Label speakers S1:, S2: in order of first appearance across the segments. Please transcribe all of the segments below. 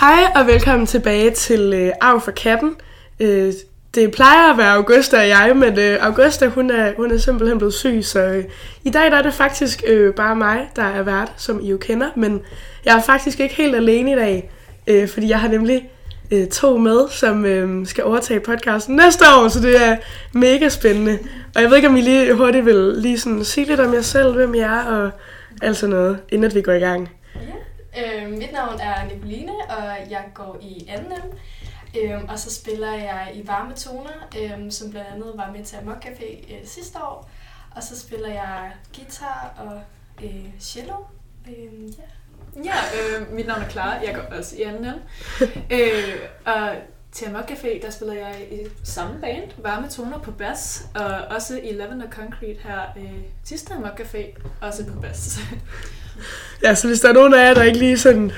S1: Hej og velkommen tilbage til øh, Arv for katten. Øh, det plejer at være Augusta og jeg, men øh, Augusta hun er, hun er simpelthen blevet syg, så øh, i dag der er det faktisk øh, bare mig, der er vært, som I jo kender, men jeg er faktisk ikke helt alene i dag, øh, fordi jeg har nemlig øh, to med, som øh, skal overtage podcasten næste år, så det er mega spændende. Og jeg ved ikke, om I lige hurtigt vil lige sådan sige lidt om jer selv, hvem I er og alt sådan noget, inden at vi går i gang.
S2: Øh, mit navn er Nicoline, og jeg går i 2M. Øhm, og så spiller jeg i Varme Toner, øhm, som blandt andet var med til Amok Café øh, sidste år. Og så spiller jeg guitar og øh, cello. Øhm, ja.
S3: Ja, øh, mit navn er Clara, jeg går også i anden øh, Og til Amok Café, der spiller jeg i samme band, Varme Toner på bas, og også i Lavender Concrete her øh, sidste Amok Café, også på bas.
S1: Ja, så hvis der er nogen af jer, der ikke lige sådan,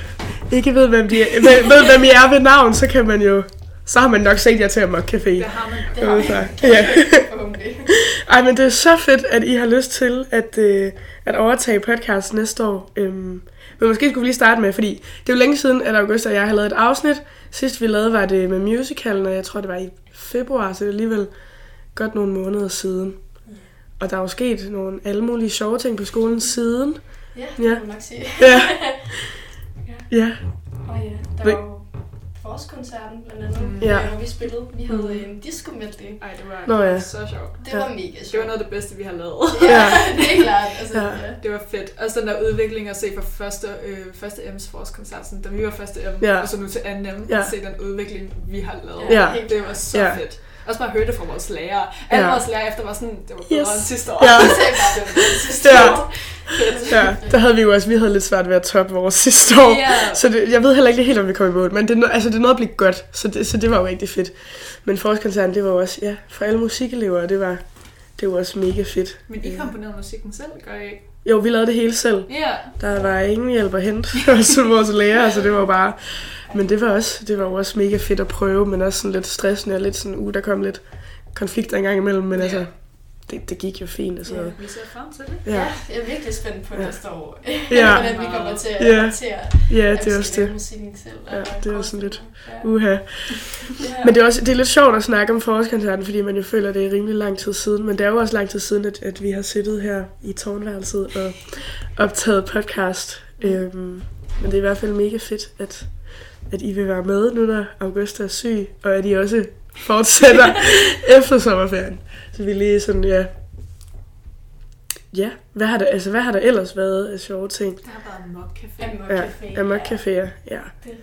S1: ikke ved, hvem, de er, ved, ved, hvem I er ved navn, så kan man jo, så har man nok set jer til Amok Café.
S3: Det har man.
S2: Det har.
S1: Ja. Ej, men det er så fedt, at I har lyst til at, øh, at overtage podcast næste år. Øhm, men måske skulle vi lige starte med, fordi det er jo længe siden, at August og jeg har lavet et afsnit. Sidst vi lavede, var det med musicalen, og jeg tror, det var i februar, så det er alligevel godt nogle måneder siden. Og der er jo sket nogle alle mulige sjove ting på skolen siden.
S2: Ja,
S1: Ja.
S2: det kan man nok sige.
S1: Ja. Ja.
S2: Og ja, der var jo forårskoncerten blandt andet,
S3: Mm.
S1: Ja.
S2: øh, hvor vi spillede. Vi havde en disco medley.
S3: Ej, det var,
S1: Nå ja.
S3: så sjovt.
S2: Det
S1: Ja.
S2: var mega sjovt.
S3: Det var noget af det bedste, vi har lavet.
S2: Ja,
S1: Ja.
S2: det er klart. Altså,
S1: Ja.
S2: ja.
S3: Det var fedt. Også den der udvikling at se fra første, øh, første M's forårskoncert, sådan, da vi var første M,
S1: Ja.
S3: og så nu til anden M,
S1: Ja.
S3: at se den udvikling, vi har lavet.
S1: Ja.
S2: helt
S3: Det var så
S1: Ja.
S3: fedt. Også bare høre det fra vores lærere. Alle
S1: Ja.
S3: vores lærere efter var sådan, det var bedre
S1: Yes.
S3: end sidste år.
S1: Ja.
S2: Sidste
S1: Ja.
S2: år.
S1: Ja, der havde vi jo også, vi havde lidt svært ved at toppe vores sidste år.
S3: Ja.
S1: Så det, jeg ved heller ikke helt, om vi kom i mål, men det, altså, det noget at blive godt, så det, så det var jo rigtig fedt. Men forårskoncerten, det var jo også, ja, for alle musikelever, det var, det var også mega fedt.
S3: Men I komponerede musikken selv, gør I ikke?
S1: Jo, vi lavede det hele selv.
S3: Ja.
S1: Der var ingen hjælp at hente hos vores lærer, så det var bare... Men det var, også, det var jo også mega fedt at prøve, men også sådan lidt stressende og lidt sådan, uh, der kom lidt konflikter en gang imellem, men
S3: Ja.
S1: altså, det, det gik jo fint. Altså.
S3: ja. Vi ser frem til det.
S1: Ja.
S2: Ja, jeg er virkelig spændt på
S1: Ja.
S2: næste år.
S1: Ja.
S2: Hvordan vi kommer til at
S1: Ja.
S2: håndtere
S1: ja, det er
S2: skal
S1: også det.
S2: musikken selv.
S1: Ja,
S2: og
S1: det er sådan lidt-
S2: Ja.
S1: Uha.
S2: Ja.
S1: Men det er, også, det er lidt sjovt at snakke om forårskoncerten, fordi man jo føler, at det er rimelig lang tid siden. Men det er jo også lang tid siden, at, at vi har siddet her i tårnværelset og optaget podcast. Øhm, men det er i hvert fald mega fedt, at, at I vil være med nu, når Augusta er syg, og at I også fortsætter efter sommerferien. Så vi lige sådan, ja... Ja, hvad har der, altså, hvad har der ellers været af sjove ting?
S3: Der har været Mok Café.
S2: Amok
S1: Ja,
S2: Café.
S1: Amok
S2: ja.
S1: Ja.
S2: Det er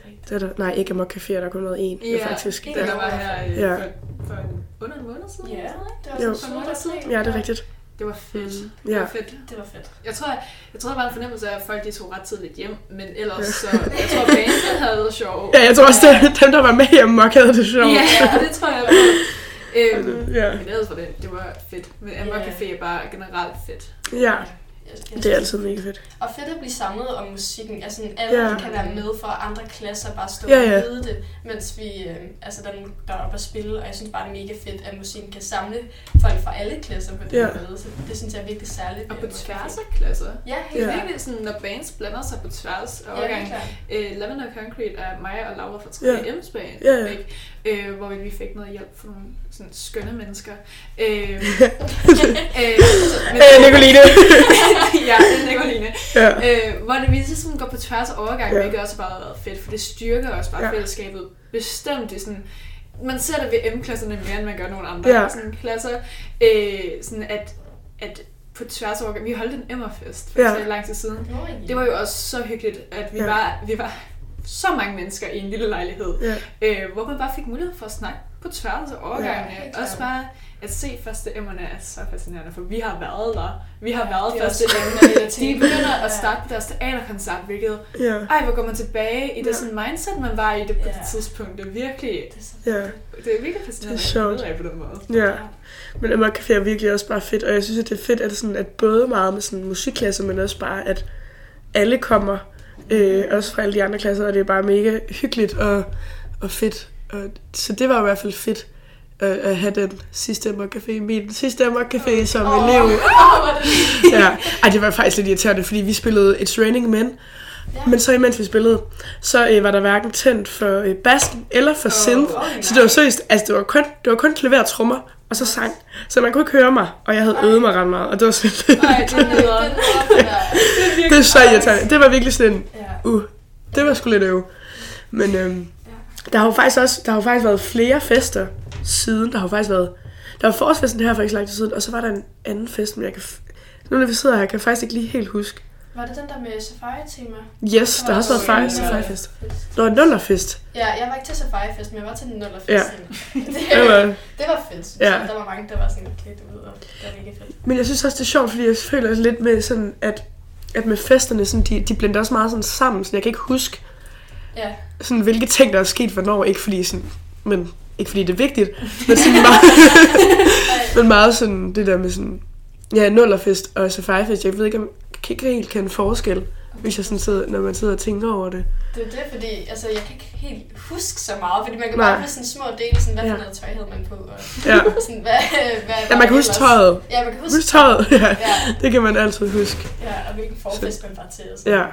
S2: rigtigt.
S1: Det er der, nej, ikke Amok Caféer, der er kun været en, ja, faktisk.
S2: en
S1: Ja.
S3: der var her øh,
S1: Ja.
S3: for, for en, under en måned siden.
S2: Ja,
S3: eller sådan noget.
S2: det var
S1: Jo.
S2: sådan en sommerdag.
S1: ja, det er rigtigt.
S3: Det var fedt.
S1: Mm.
S3: Det
S1: Ja.
S3: var fedt.
S2: Det var fedt.
S3: Jeg tror, jeg, jeg tror, der var en fornemmelse af, at folk de tog ret tidligt hjem, men ellers så... Jeg tror, bandet havde det sjovt.
S1: Ja, jeg tror også, at dem, der var med i Amok, havde det sjovt.
S3: Ja, det tror jeg var. Øhm,
S1: Ja.
S3: men ellers var det, det var fedt. Men Amok
S2: Ja.
S3: Café er bare generelt fedt.
S1: ja,
S2: Jeg-
S1: det er altid mega fedt.
S2: Og fedt at blive samlet om musikken. Altså, alle
S1: Ja.
S2: kan være med for andre klasser, bare stå
S1: Ja,
S2: og
S1: ja.
S2: vide det, mens vi, øh, altså, der er nogen, der er oppe at spille, og jeg synes bare, det er mega fedt, at musikken kan samle folk fra alle klasser på den
S1: Ja.
S2: måde. Så det synes jeg er virkelig særligt.
S3: Og på tværs
S2: Café.
S3: af klasser.
S2: Ja, helt
S1: Ja.
S3: virkelig sådan, når bands blander sig på tværs af
S2: Ja, klart.
S3: Øh, Lavender Concrete er mig og Laura fra 3
S1: Ja.
S3: M's band,
S1: Ja, ja.
S3: ikke? Øh, hvor vi fik noget hjælp fra nogle sådan skønne mennesker. Øh, øh, men-
S1: Øh, Nicoline.
S3: ja, det er Nicoline.
S1: ja.
S3: Øh, hvor det vi sådan går på tværs af overgangen,
S1: Ja.
S3: hvilket også bare har været fedt, for det styrker også bare
S1: Ja.
S3: fællesskabet. Bestemt i sådan, man ser det ved M-klasserne mere, end man gør nogle andre
S1: Ja.
S3: sådan klasser. Øh, sådan at, at på tværs overgangen, vi holdt en Emmerfest for
S1: Ja.
S3: lang tid siden. Det var jo også så hyggeligt, at vi,
S1: ja.
S3: var, vi var så mange mennesker i en lille lejlighed,
S1: ja.
S3: øh, hvor man bare fik mulighed for at snakke på tværs af overgangene.
S2: Ja,
S3: Ja, også bare at se første emmerne er så fascinerende, for vi har været der. Vi har været
S2: Det er
S3: første
S2: ting.
S3: De begynder at
S2: Ja.
S3: starte på deres teaterkoncert, hvilket,
S1: ja.
S3: ej, hvor går man tilbage i det
S1: Ja.
S3: sådan mindset, man var i det på
S2: Ja.
S3: det tidspunkt. Det er virkelig,
S2: Det er så
S1: ja.
S3: det er virkelig fascinerende
S1: Det er sjovt.
S3: af på den måde.
S1: Ja, men Amok Café er virkelig også bare fedt, og jeg synes, at det er fedt, at, sådan, at både meget med sådan musikklasser, men også bare, at alle kommer, øh, også fra alle de andre klasser, og det er bare mega hyggeligt og, og fedt. Og, så det var i hvert fald fedt at, at have den sidste Amok Café, min sidste Amok Café som
S2: Åh,
S1: elev.
S2: det
S1: ja. Ej, det var faktisk lidt irriterende, fordi vi spillede It's Raining Men,
S2: Ja.
S1: Men så imens vi spillede, så øh, var der hverken tændt for øh, bassen eller for synth.
S2: Åh,
S1: Så det var seriøst, altså det var kun, det var kun klaver og trommer, og så sang. Så man kunne ikke høre mig, og jeg havde øvet mig ret meget, og det var sådan
S3: Ej, det er nederen.
S1: det er så irriterende. Det var virkelig sådan uh, det var sgu lidt øv. Men øhm, der har jo faktisk også, der har jo faktisk været flere fester siden, der har jo faktisk været, der var forårsfesten her for ikke så lang tid siden, og så var der en anden fest, men jeg kan, nu når vi sidder her, kan jeg faktisk ikke lige helt huske.
S2: Var det den der med safari-tema?
S1: Yes, der har også været
S2: var
S1: safari-fest.
S2: Fest.
S1: Nå, en nullerfest.
S2: Ja, jeg var ikke til safari-fest, men jeg var til den nullerfest.
S1: Ja.
S2: det,
S1: Det var,
S2: det var fedt,
S1: Ja.
S2: Der var mange, der var sådan klædt ud, og det var mega fedt.
S1: Men jeg synes også, det er sjovt, fordi jeg føler lidt med sådan, at, at med festerne, sådan, de, de blender også meget sådan sammen, så jeg kan ikke huske,
S2: Ja,
S1: sådan, hvilke ting, der er sket hvornår, ikke fordi sådan, men ikke fordi det er vigtigt, men sådan meget, men meget sådan, det der med sådan, ja, nullerfest og safari-fest, jeg ved ikke, om jeg kan ikke helt kende forskel, hvis jeg sådan sidder, når man sidder og tænker over det.
S2: det er det, fordi altså, jeg kan ikke helt huske så meget, fordi man kan
S1: Nej.
S2: bare huske sådan små dele, sådan, hvad for
S1: Ja.
S2: noget tøj havde man på, og
S1: Ja,
S2: sådan, hvad, hvad
S1: ja man kan huske tøjet.
S2: Ja, man kan huske
S1: Husk tøjet, ja.
S2: Ja,
S1: Det kan man altid huske.
S2: ja, og hvilken forfest man var til. Og sådan.
S1: Ja,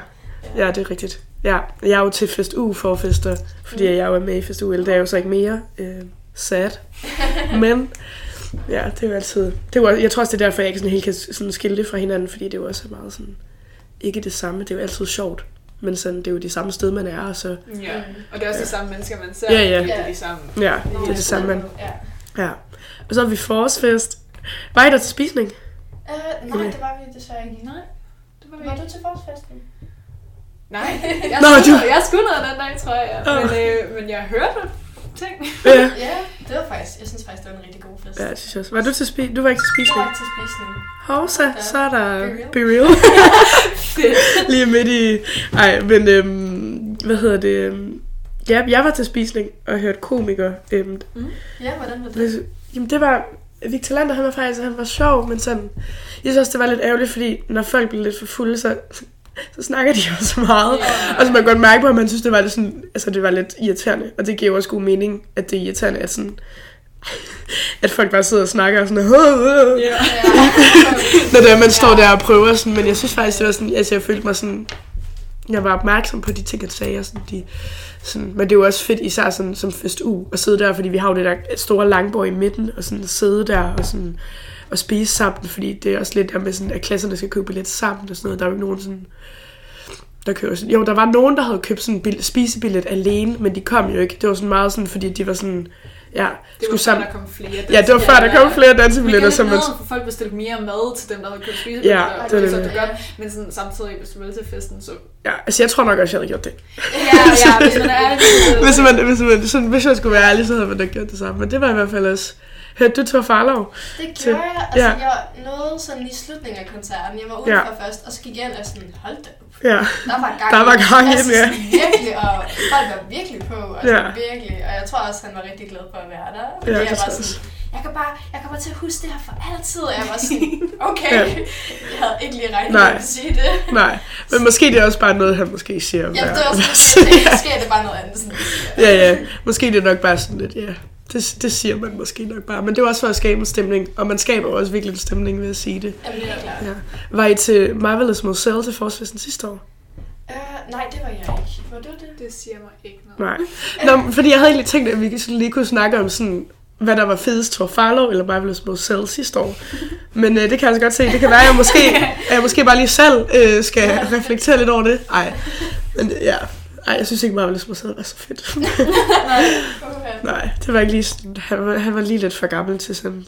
S1: ja, det er rigtigt. Ja, jeg er jo til fest U forfester, fordi jeg er jo med i fest U, det er jo så ikke mere øh, sad. Men ja, det er jo altid... Det jo, jeg tror også, det er derfor, jeg ikke sådan helt kan sådan skille det fra hinanden, fordi det er jo også meget sådan... Ikke det samme, det er jo altid sjovt. Men sådan, det er jo det samme sted, man er, og så...
S3: Ja, og det er også de samme mennesker, man ser.
S1: Ja, ja.
S3: Det er de samme.
S1: Ja, det er det samme, man...
S2: Ja.
S1: Ja. Og så har vi forårsfest. Var I der til spisning?
S2: Uh, nej, det var vi desværre ikke.
S3: Nej, det var vi
S2: Var du til forårsfesten?
S3: Nej, jeg
S1: Nå,
S3: skulle,
S1: du-
S3: jeg skulle noget den dag, tror jeg. Men, øh, men jeg hørte ting.
S1: Ja.
S2: Ja, det var faktisk, jeg synes faktisk, det var en rigtig god fest.
S1: Ja, det synes jeg også. Var du til spi- Du var ikke til
S2: Jeg
S1: spisning?
S2: var til spisning.
S1: Hovsa, så er der
S2: Be
S1: Be Real. Lige midt i... Ej, men øhm, hvad hedder det? øhm, Ja, jeg var til spisning og hørte komikere. Øhm,
S2: Ja, hvordan var det?
S1: jamen det var... Victor Lander, han var faktisk han var sjov, men sådan... Jeg synes også, det var lidt ærgerligt, fordi når folk bliver lidt for fulde, så, så snakker de jo så meget.
S3: Ja.
S1: Og så man kan godt mærke på, at man synes, det var lidt, sådan, altså, det var lidt irriterende. Og det giver også god mening, at det er irriterende, at, sådan, at folk bare sidder og snakker og sådan...
S3: Ja.
S1: Når det er, man står der og prøver sådan, men jeg synes faktisk, det var sådan, altså jeg følte mig sådan, jeg var opmærksom på de ting, han sagde, og sådan, de, sådan, men det jo også fedt, især sådan, som fest u, at sidde der, fordi vi har jo det der store langbord i midten, og sådan sidde der og sådan, og spise sammen, fordi det er også lidt der med sådan, at klasserne skal købe billet sammen og sådan noget, der er jo ikke nogen sådan, der køber sådan, jo, der var nogen, der havde købt sådan en bil, spisebillet alene, men de kom jo ikke, det var sådan meget sådan, fordi de var sådan, ja,
S3: Det var
S1: skulle
S3: før,
S1: sammen,
S3: der kom flere
S1: ja, det var før, der kom flere dansebilletter, som
S3: som
S1: man,
S3: for folk bestilte mere mad til dem, der havde købt spisebilletter.
S1: Ja, det er det.
S3: så det godt. Men sådan, samtidig, hvis du vil til festen, så...
S1: ja, altså jeg tror nok også, jeg havde gjort det.
S3: Ja, ja, hvis man er ærlig.
S1: hvis, man, hvis, man, sådan, hvis jeg skulle være ærlig, så havde man da gjort det samme. Men det var i hvert fald også... Hørte du Thor Farlov?
S2: Det
S1: Til-
S2: gjorde jeg. Altså,
S1: ja.
S2: jeg nåede sådan i slutningen af koncerten. Jeg var udenfor først, og så gik jeg ind og sådan, hold da op.
S1: Ja.
S2: Der var gang
S1: Der var gang
S2: altså,
S1: ja.
S2: Virkelig, og folk var virkelig på. Altså,
S1: Ja.
S2: virkelig. Og jeg tror også, han var rigtig glad for at være der. Fordi
S1: Ja,
S2: jeg var sådan, jeg kan bare, jeg kommer til at huske det her for altid. Og jeg var sådan, okay.
S1: Ja.
S2: Jeg havde ikke lige regnet med at sige det.
S1: Nej, men måske det er også bare noget, han måske siger.
S2: Ja, det
S1: hver-
S2: var sådan, det, måske er det bare noget andet, sådan,
S1: ja, ja. Måske det er nok bare sådan lidt, ja. Det, det siger man måske nok bare. Men det er også for at skabe en stemning. Og man skaber også virkelig en stemning ved at sige det.
S2: Jamen, det er klart.
S1: Ja. Var I til Marvelous Moselle til Forsfesten sidste år?
S2: Øh, nej, det var jeg ikke. Var du det?
S3: Det siger mig ikke noget.
S1: Nej. Nå, fordi jeg havde egentlig tænkt, at vi sådan lige kunne snakke om sådan, hvad der var fedest, Thor Farlow eller Marvelous Moselle sidste år. Men øh, det kan jeg altså godt se. Det kan være, at jeg måske, at jeg måske bare lige selv øh, skal reflektere lidt over det. Ej, men ja. Ej, jeg synes ikke, Marvelous Moselle var så fedt.
S2: Nej.
S1: Nej, det var ikke lige sådan, han var, han var lige lidt for gammel til sådan.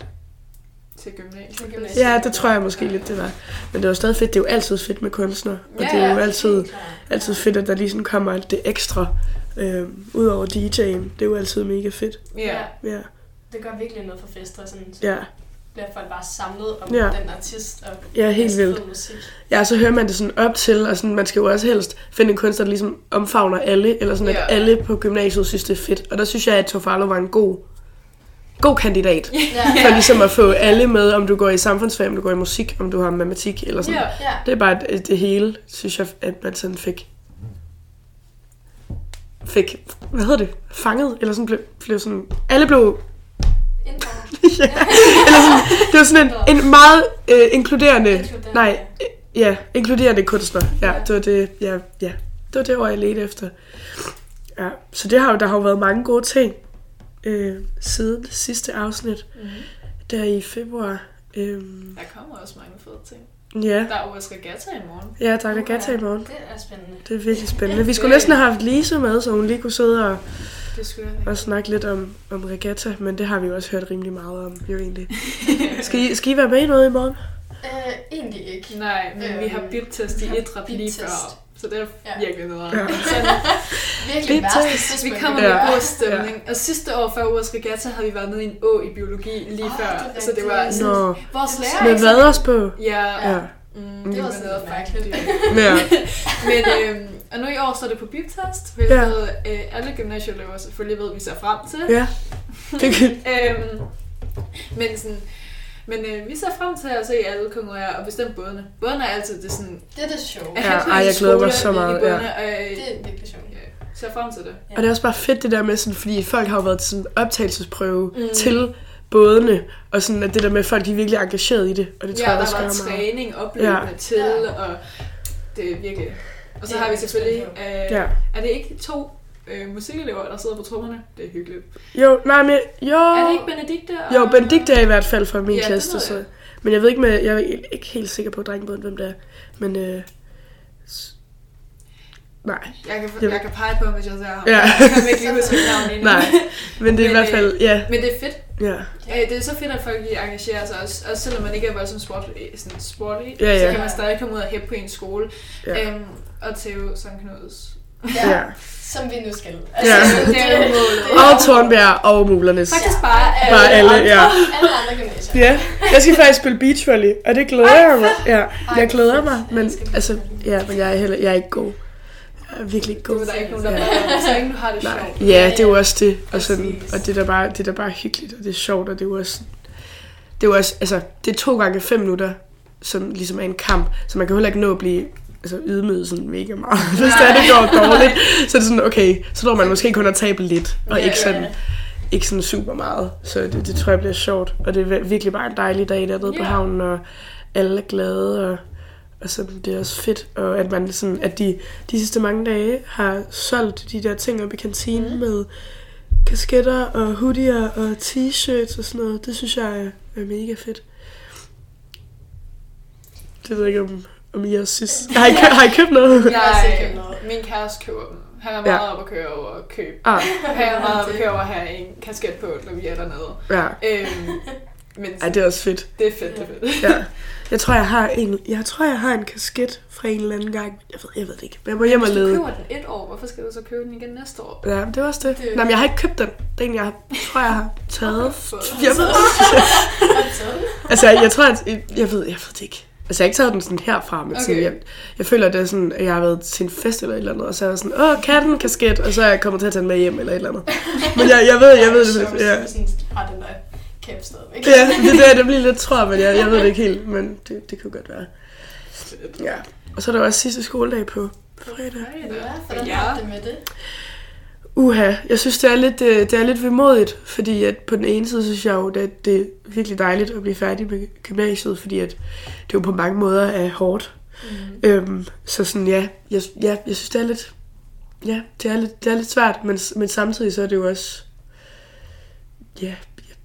S3: Til gymnasiet.
S1: Ja, det tror jeg måske lidt, det var. Men det var stadig fedt. Det er jo altid fedt med kunstnere. Og det er jo altid, altid fedt, at der lige sådan kommer alt det ekstra. Øh, Udover DJ'en. Det er jo altid mega fedt.
S3: Ja.
S1: Ja,
S2: Det gør virkelig noget for fester, sådan, så
S1: ja.
S2: Bliver folk bare samlet om
S1: Ja.
S2: den artist og
S1: Ja, helt vildt.
S2: musik.
S1: Ja, så hører man det sådan op til, og sådan, man skal jo også helst finde en kunstner, der ligesom omfavner alle, eller sådan, at
S3: Ja.
S1: alle på gymnasiet synes, det er fedt. Og der synes jeg, at Tofalo var en god, god kandidat.
S2: Ja,
S1: For ligesom at få alle med, om du går i samfundsfag, om du går i musik, om du har matematik, eller sådan.
S3: Ja.
S2: ja.
S1: Det er bare det, det hele, synes jeg, at man sådan fik, fik, hvad hedder det, fanget, eller sådan blev, blev sådan, alle blev,
S2: Inddraget.
S1: Ja, eller sådan, det var sådan en, en meget øh, inkluderende,
S2: Inkluderende.
S1: nej, øh, ja, inkluderende kunstner. Ja, det var det, ja, ja. det var det ord, jeg ledte efter. Ja, så det har jo, der har jo været mange gode ting øh, siden det sidste afsnit,
S3: Mm.
S1: der i februar. Øh,
S3: Der kommer også mange fede ting.
S1: ja,
S3: Der er OS Regatta i morgen.
S1: ja, der er regatta i morgen.
S2: Det er spændende.
S1: Det er virkelig spændende. Vi skulle næsten have haft Lise med, så hun lige kunne sidde og,
S3: Det skulle jeg
S1: og snakke lidt om, om regatta, men det har vi jo også hørt rimelig meget om, jo egentlig. Skal I, skal I være med i noget i morgen?
S2: Øh, egentlig ikke.
S3: Nej, men
S2: Øh,
S3: vi har bip-test
S2: vi
S3: i idræt lige før. Så det er
S2: Ja.
S3: virkelig noget.
S1: Ja.
S3: Ja.
S2: Virkelig værste.
S3: Vi kommer
S1: Ja.
S3: med god stemning. Og sidste år før OS Regatta havde vi været nede i en å i biologi lige
S2: Åh,
S3: før.
S2: det
S3: Så det var sådan,
S1: Nå,
S3: vores lærer
S1: med også på?
S3: Ja,
S1: Ja.
S3: Mm,
S2: Det var
S3: var
S2: sådan
S3: noget
S2: lidt mærkeligt.
S1: Ja.
S3: Men øh, og nu i år står det på biptest, hvilket ja. øh, alle gymnasieelever selvfølgelig ved, vi ser frem til.
S1: Ja. Det kan,
S3: Øhm, men sådan, men øh, vi ser frem til at se alle konkurrere, og bestemt bådene. Bådene er altid det sådan...
S2: Det er det sjove.
S1: Ja, ej, jeg glæder mig så meget,
S3: bådene,
S1: ja.
S3: Og, øh,
S2: Det er virkelig sjovt.
S3: ja, ser frem til det.
S1: Og det er også bare fedt det der med, sådan, fordi folk har jo været til sådan en optagelsesprøve
S3: Mm.
S1: til bådene, og sådan at det der med, at folk de er virkelig engageret i det, og det tror
S3: ja,
S1: jeg
S3: der var
S1: gør meget.
S3: træning opløbende
S1: Ja.
S3: til,
S2: Ja.
S3: og det er virkelig... Og så har vi selvfølgelig... Øh,
S1: Ja.
S3: Er det ikke to øh, musikelever, der sidder på trommerne? Det er hyggeligt.
S1: Jo, nej, men jo...
S3: Er det ikke Benedikte? Og...
S1: Jo, Benedikte er i hvert fald fra min
S3: Ja,
S1: klasse, så.
S3: jeg.
S1: Men jeg ved ikke, med, jeg er ikke helt sikker på drengebåden, hvem det er. Men, øh, nej,
S3: Jeg kan,
S1: Jeg-
S3: jeg kan pege på hvis jeg ser ham.
S1: Ja.
S3: Jeg kan ikke lige huske mit navn endnu.
S1: nej. Men det er i
S3: Men,
S1: hvert fald, ja,
S3: Men det er fedt.
S1: Ja.
S3: Øh, Det er så fedt, at folk lige engagerer sig, også, også selvom man ikke er voldsomt sport, sådan sporty,
S1: Ja,
S3: så
S1: ja.
S3: kan man stadig komme ud og hæppe på en skole.
S1: Ja.
S3: Øhm, og Theo Sankt Knuds.
S2: Ja,
S1: ja.
S2: som vi nu skal.
S1: Ja.
S3: Det er jo målet.
S1: Og Tornbjerg og Mulernes.
S3: Faktisk bare
S1: Bare alle, ja.
S2: Alle andre gymnasier.
S1: Ja, jeg skal faktisk spille beachvolley, og det glæder jeg mig. Ja, jeg glæder mig, men altså, ja, men jeg er, heller, jeg er ikke god. Jeg er virkelig ikke
S3: Det
S1: god.
S3: er der ikke nogen, der
S1: Ja.
S3: ja. Så ikke du har det
S1: Nej.
S3: sjovt.
S1: Ja, det er jo også det. Og, sådan, og det, er da bare, det er da bare hyggeligt, og det er sjovt, og det er jo også... Det er jo også, altså, det er to gange fem minutter, som ligesom er en kamp, så man kan heller ikke nå at blive altså, ydmyget sådan mega meget. Hvis det er, det går dårligt, så er det sådan, okay, så når man måske kun at tabe lidt, og ikke sådan, ikke sådan super meget. Så det, det tror jeg bliver sjovt. Og det er virkelig bare en dejlig dag dernede på
S3: Ja.
S1: havnen, og alle er glade, og, og så det er også fedt, og at man sådan, at de, de sidste mange dage har solgt de der ting op i kantinen mm. med kasketter og hoodier og t-shirts og sådan noget. Det synes jeg er, er mega fedt. Det ved jeg ikke, om, om I også synes. Har I, kø- har I købt noget?
S2: Jeg har også ikke
S3: Jeg,
S2: købt noget.
S3: min kæreste køber dem. Han er
S1: Ja.
S3: meget op at køre over at købe.
S1: Ah,
S3: Han er meget op at køre over at have en kasket på, når vi er dernede.
S1: ja.
S3: Øhm, men
S1: Ej, det er også fedt.
S3: det er fedt, det er fedt.
S1: Ja. Jeg tror, jeg har en, jeg tror, jeg har en kasket fra en eller anden gang. Jeg ved, jeg ved det ikke. Men jeg må hjem og
S3: Hvis du
S1: lede.
S3: køber den et år, hvorfor skal du så købe den igen næste år?
S1: Ja, det var også det.
S2: Det-
S1: Nej, men jeg har ikke købt den. Det er en, jeg har, tror, jeg har taget. Jeg ved,
S2: Sådan.
S1: altså, jeg tror, at, jeg ved, jeg ved det ikke. Altså, jeg har ikke taget den sådan herfra, men okay. sådan, jeg, jeg føler, det er sådan, at jeg har været til en fest eller et eller andet, og så er jeg sådan, åh, katten, kasket, og så er jeg kommet til at tage den med hjem eller et eller andet. Men jeg, jeg ved, jeg ved det. Ja.
S2: sådan har den der kæp stadigvæk.
S1: Ja, det er det, bliver lidt tror, men jeg, jeg ved det ikke helt, men det, det kunne godt være. Ja. Og så er der også sidste skoledag på fredag.
S2: Ja, hvordan
S3: Ja.
S2: har det med det?
S1: Uha, jeg synes, det er lidt, øh, det er lidt vemodigt, fordi at på den ene side synes jeg jo, at det er virkelig dejligt at blive færdig med gymnasiet, fordi at det jo på mange måder er hårdt.
S2: Mm.
S1: Øhm, så sådan, ja, jeg, ja, jeg synes, det er lidt, ja, det er lidt, det er lidt svært, men, men samtidig så er det jo også, ja,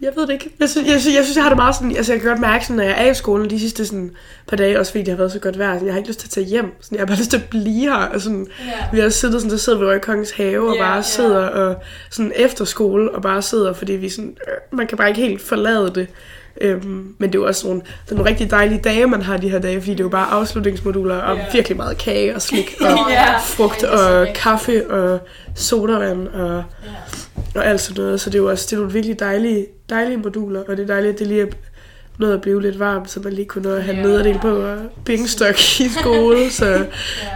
S1: jeg, ved det ikke. Jeg synes, jeg, synes, jeg synes, jeg har det meget sådan, altså jeg kan godt mærke, sådan, når jeg er i skolen de sidste sådan, par dage, også fordi det har været så godt vejr, sådan, jeg har ikke lyst til at tage hjem, sådan, jeg har bare lyst til at blive her, og sådan,
S2: Ja.
S1: vi har siddet sådan, der sidder vi over i Kongens Have, og
S3: Ja,
S1: bare sidder og sådan efter skole, og bare sidder, fordi vi sådan, øh, man kan bare ikke helt forlade det. Øhm, men det er jo også nogle, det er nogle rigtig dejlige dage, man har de her dage, fordi det er jo bare afslutningsmoduler, og
S3: Ja.
S1: virkelig meget kage og slik, og
S3: Ja.
S1: frugt og kaffe og sodavand og,
S2: Ja.
S1: og alt sådan noget. Så det er jo også det er nogle virkelig dejlige, dejlige moduler, og det er dejligt, at det lige er nået at blive lidt varmt, så man lige kunne nå at have
S3: Ja.
S1: nederdel på og bingestok i skole, så
S2: Ja.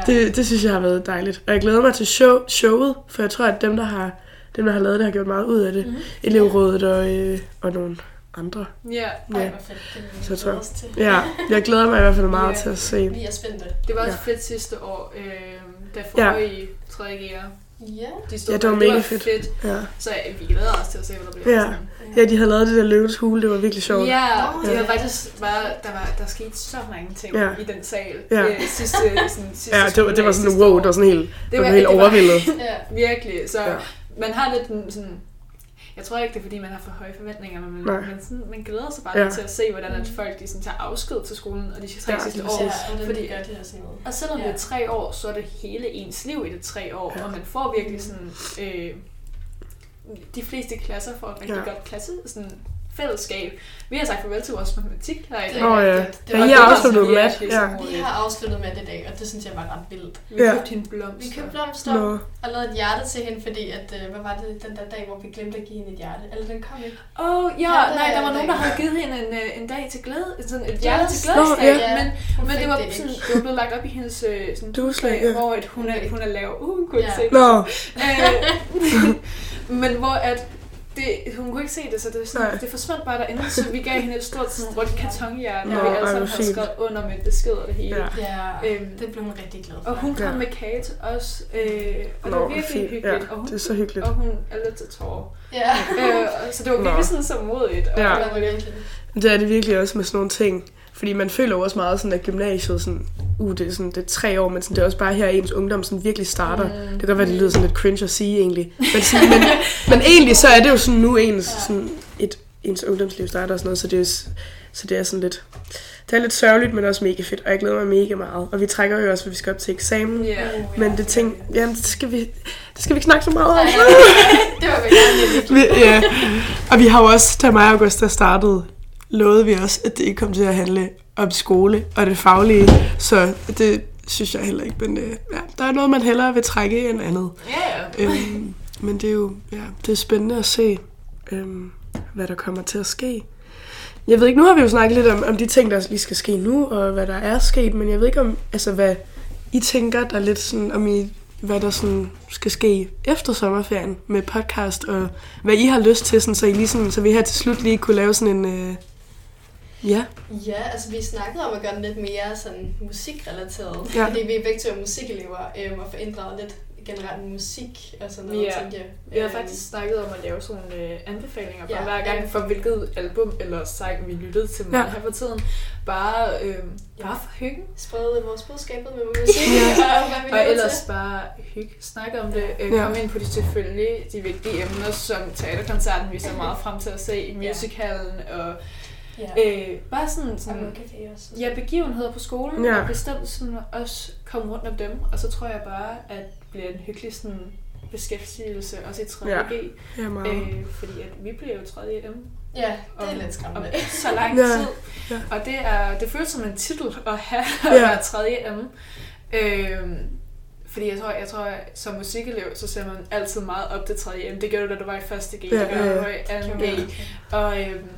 S1: det, det synes jeg har været dejligt. Og jeg glæder mig til show, showet, for jeg tror, at dem, der har, dem, der har lavet det, har gjort meget ud af det.
S2: Mhm.
S1: Elevrådet og, øh, og nogle andre.
S3: Ja,
S2: Ej,
S1: Ja.
S2: fedt. Det
S1: Så tror jeg-
S2: os til.
S1: Ja, jeg glæder mig i hvert fald meget
S3: Ja.
S1: til at se.
S2: Vi er spændte.
S3: det var også
S1: Ja.
S3: fedt sidste år, øh, da
S1: Ja.
S3: forrige 3. G'er
S2: Ja.
S3: De stod
S1: Ja, det var
S3: for.
S1: mega fedt.
S3: fedt.
S1: Ja.
S3: Så ja, vi glæder os til at se, hvad der bliver.
S1: Ja. ja, de havde lavet det der løvets hule, det var virkelig sjovt.
S3: Ja, det
S2: ja.
S3: var faktisk bare, der, var, der skete så mange ting
S1: Ja.
S3: i den sal.
S1: Ja.
S3: Øh, sidste, sådan, sidste
S1: Ja, det var, det var sådan, wow, det var sådan helt, det var helt overvældet.
S2: Ja.
S3: Virkelig, så
S1: Ja.
S3: ja. man har lidt en sådan... Jeg tror ikke, det er fordi, man har for høje forventninger, men man, man, sådan, man glæder sig bare
S1: Ja.
S3: til at se, hvordan at folk de sådan, tager afsked til skolen, og de tre
S1: Ja,
S3: ja, sidste år.
S2: Ja, og det
S3: Fordi-
S2: er godt, det sådan noget.
S3: Og selvom
S2: Ja.
S3: det er tre år, så er det hele ens liv i det tre år,
S1: Ja.
S3: og man får virkelig sådan... Øh, de fleste klasser får et rigtig
S1: ja.
S3: godt klasse, sådan fællesskab. Vi har sagt farvel til vores matematik her i
S2: Det
S3: dag.
S2: er
S1: Åh ja,
S2: rigtigt. Det
S1: ja
S2: var-
S1: I
S2: det
S1: har afsluttet mat. Ja.
S2: Vi har afsluttet med det i dag, og det synes jeg var ret vildt.
S3: Vi
S1: Ja.
S3: købte hende blomster.
S2: Vi købte blomster
S1: Nå.
S2: og lavede et hjerte til hende, fordi at, øh, hvad var det den der dag, hvor vi glemte at give hende et hjerte? Eller den kom ikke.
S3: Åh, oh, ja,
S2: Ja,
S3: nej, der var
S2: det-
S3: nogen, der havde givet hende en, øh, en dag til glæde, sådan et hjerte til
S2: Yes.
S3: glædesdag,
S1: Nå,
S2: ja.
S3: men,
S2: Hun
S3: men det var,
S2: det
S3: sådan, det var blevet lagt op i hendes øh, sådan,
S1: Dueslag,
S3: dag,
S1: ja.
S3: hvor at hun, er, hun er lav. Uh, hun kunne
S2: Ja.
S3: se det.
S1: Nå,
S3: men hvor at det, hun kunne ikke se det, så det, var sådan,
S1: Nej.
S3: det forsvandt bare derinde, så vi gav hende et stort sådan, rødt kartonhjerte, og vi alle sammen havde skrevet under med besked og det hele.
S1: Ja.
S2: Ja,
S3: Øhm,
S2: det blev hun rigtig glad for.
S3: Og hun kom
S1: Ja.
S3: med kage til os, øh, og det
S1: Nå,
S3: var
S1: hvor
S3: virkelig
S1: fint.
S3: hyggeligt.
S1: Ja,
S3: og, hun,
S1: det er så hyggeligt.
S3: og hun er lidt til tårer.
S2: Ja,
S3: øh, så det var virkelig sådan så modigt. Og
S1: Ja.
S2: det var.
S1: Det er det virkelig også med sådan nogle ting. Fordi man føler jo også meget sådan, at gymnasiet sådan, uh, det er, sådan, det er tre år, men sådan, det er også bare her, ens ungdom sådan virkelig starter.
S3: Mm.
S1: Det kan godt være, det lyder sådan lidt cringe at sige egentlig. Men, sådan, men, men egentlig så er det jo sådan nu ens, sådan, et, ens ungdomsliv starter og sådan noget, så det er, så det er sådan lidt, det er lidt sørgeligt, men også mega fedt, og jeg glæder mig mega meget. Og vi trækker jo også, for vi skal op til eksamen.
S3: Ja.
S2: Uh,
S1: Men
S2: ja,
S1: det ting, jamen, det skal vi, det skal vi ikke snakke så meget om.
S2: det var vi gerne.
S1: Vi, ja. Og vi har jo også, da mig og Augusta startede, lovede vi også, at det ikke kom til at handle om skole og det faglige. Så det synes jeg heller ikke. Men øh, ja, der er noget, man hellere vil trække end andet.
S3: Ja, ja.
S1: Øhm, men det er jo ja, det er spændende at se, øhm, hvad der kommer til at ske. Jeg ved ikke, nu har vi jo snakket lidt om, om de ting, der lige skal ske nu, og hvad der er sket, men jeg ved ikke om, altså hvad I tænker, der er lidt sådan, om I, hvad der sådan skal ske efter sommerferien med podcast, og hvad I har lyst til, sådan, så, I lige sådan, så vi her til slut lige kunne lave sådan en, øh, ja,
S2: Ja, altså vi snakkede om at gøre den lidt mere sådan musikrelateret,
S1: Ja.
S2: fordi vi er begge to er musikelever, øhm, og inddraget lidt generelt musik og sådan noget,
S3: Ja.
S2: tænkte jeg.
S3: Vi har
S2: Øhm,
S3: faktisk snakket om at lave sådan nogle øh, anbefalinger
S2: Ja,
S3: hver gang, for hvilket album eller sang vi lyttede til
S1: Ja.
S3: her for tiden. Bare, øh, bare for hyggen.
S2: sprede vores budskaber med musik,
S1: Ja.
S2: og hvad vi
S3: Og ellers
S2: til.
S3: bare hygge, snakke om det, øh,
S1: Ja.
S3: komme ind på de selvfølgelig de vigtige emner, som teaterkoncerten, vi ser meget frem til at se, musicalen og
S2: Ja.
S3: øh, bare sådan,
S2: Og
S3: sådan
S2: café også.
S3: ja, begivenheder på skolen,
S1: Ja.
S3: og bestemt sådan også komme rundt om dem, og så tror jeg bare, at det bliver en hyggelig sådan beskæftigelse, også i 3.
S1: Ja.
S3: G,
S1: ja meget.
S3: øh, fordi at vi bliver jo 3. M
S2: Ja, det er
S3: om-
S2: lidt
S3: om
S2: skræmmende.
S3: ikke så lang
S1: Ja.
S3: tid.
S1: Ja.
S3: Og det, er, det føles som en titel at have
S1: Ja.
S3: at være 3. M. Øhm, fordi jeg tror, jeg tror, at som musikelev, så ser man altid meget op til 3. M. Det gjorde du, da du var i 1. G,
S1: Ja,
S3: det gjorde
S1: ja,
S3: du,
S1: ja.
S3: i 2. G. Og, øhm,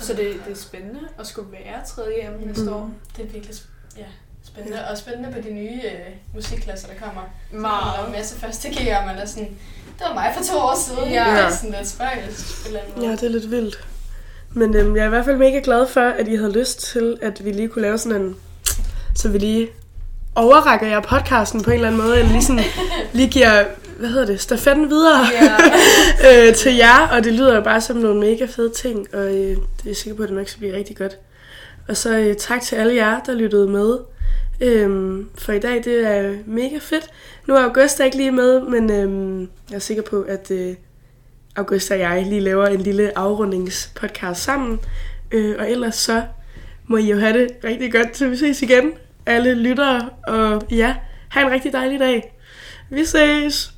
S3: så det, det er spændende at skulle være 3. M næste
S1: Mm.
S3: år.
S2: Det er virkelig sp- ja, spændende. Og spændende på de nye øh, musikklasser, der kommer. Der
S3: Meget.
S2: er en masse første G'er, man er sådan, det var mig for to år siden.
S3: Ja.
S2: Det er sådan lidt spøjst.
S1: Ja, det er lidt vildt. Men øhm, jeg er i hvert fald mega glad for, at I havde lyst til, at vi lige kunne lave sådan en... Så vi lige overrækker jer podcasten på en eller anden måde, eller lige, sådan, lige giver, hvad hedder det, stafetten videre
S3: Ja.
S1: øh, til jer, og det lyder jo bare som nogle mega fede ting, og øh, det er jeg sikker på, at det nok skal blive rigtig godt. Og så øh, tak til alle jer, der lyttede med. Øhm, for i dag, det er mega fedt. Nu er Augusta ikke lige med, men øhm, jeg er sikker på, at øh, Augusta og jeg lige laver en lille afrundingspodcast sammen. Øh, og ellers så må I jo have det rigtig godt, til vi ses igen. Alle lyttere, og ja, have en rigtig dejlig dag. Vi ses!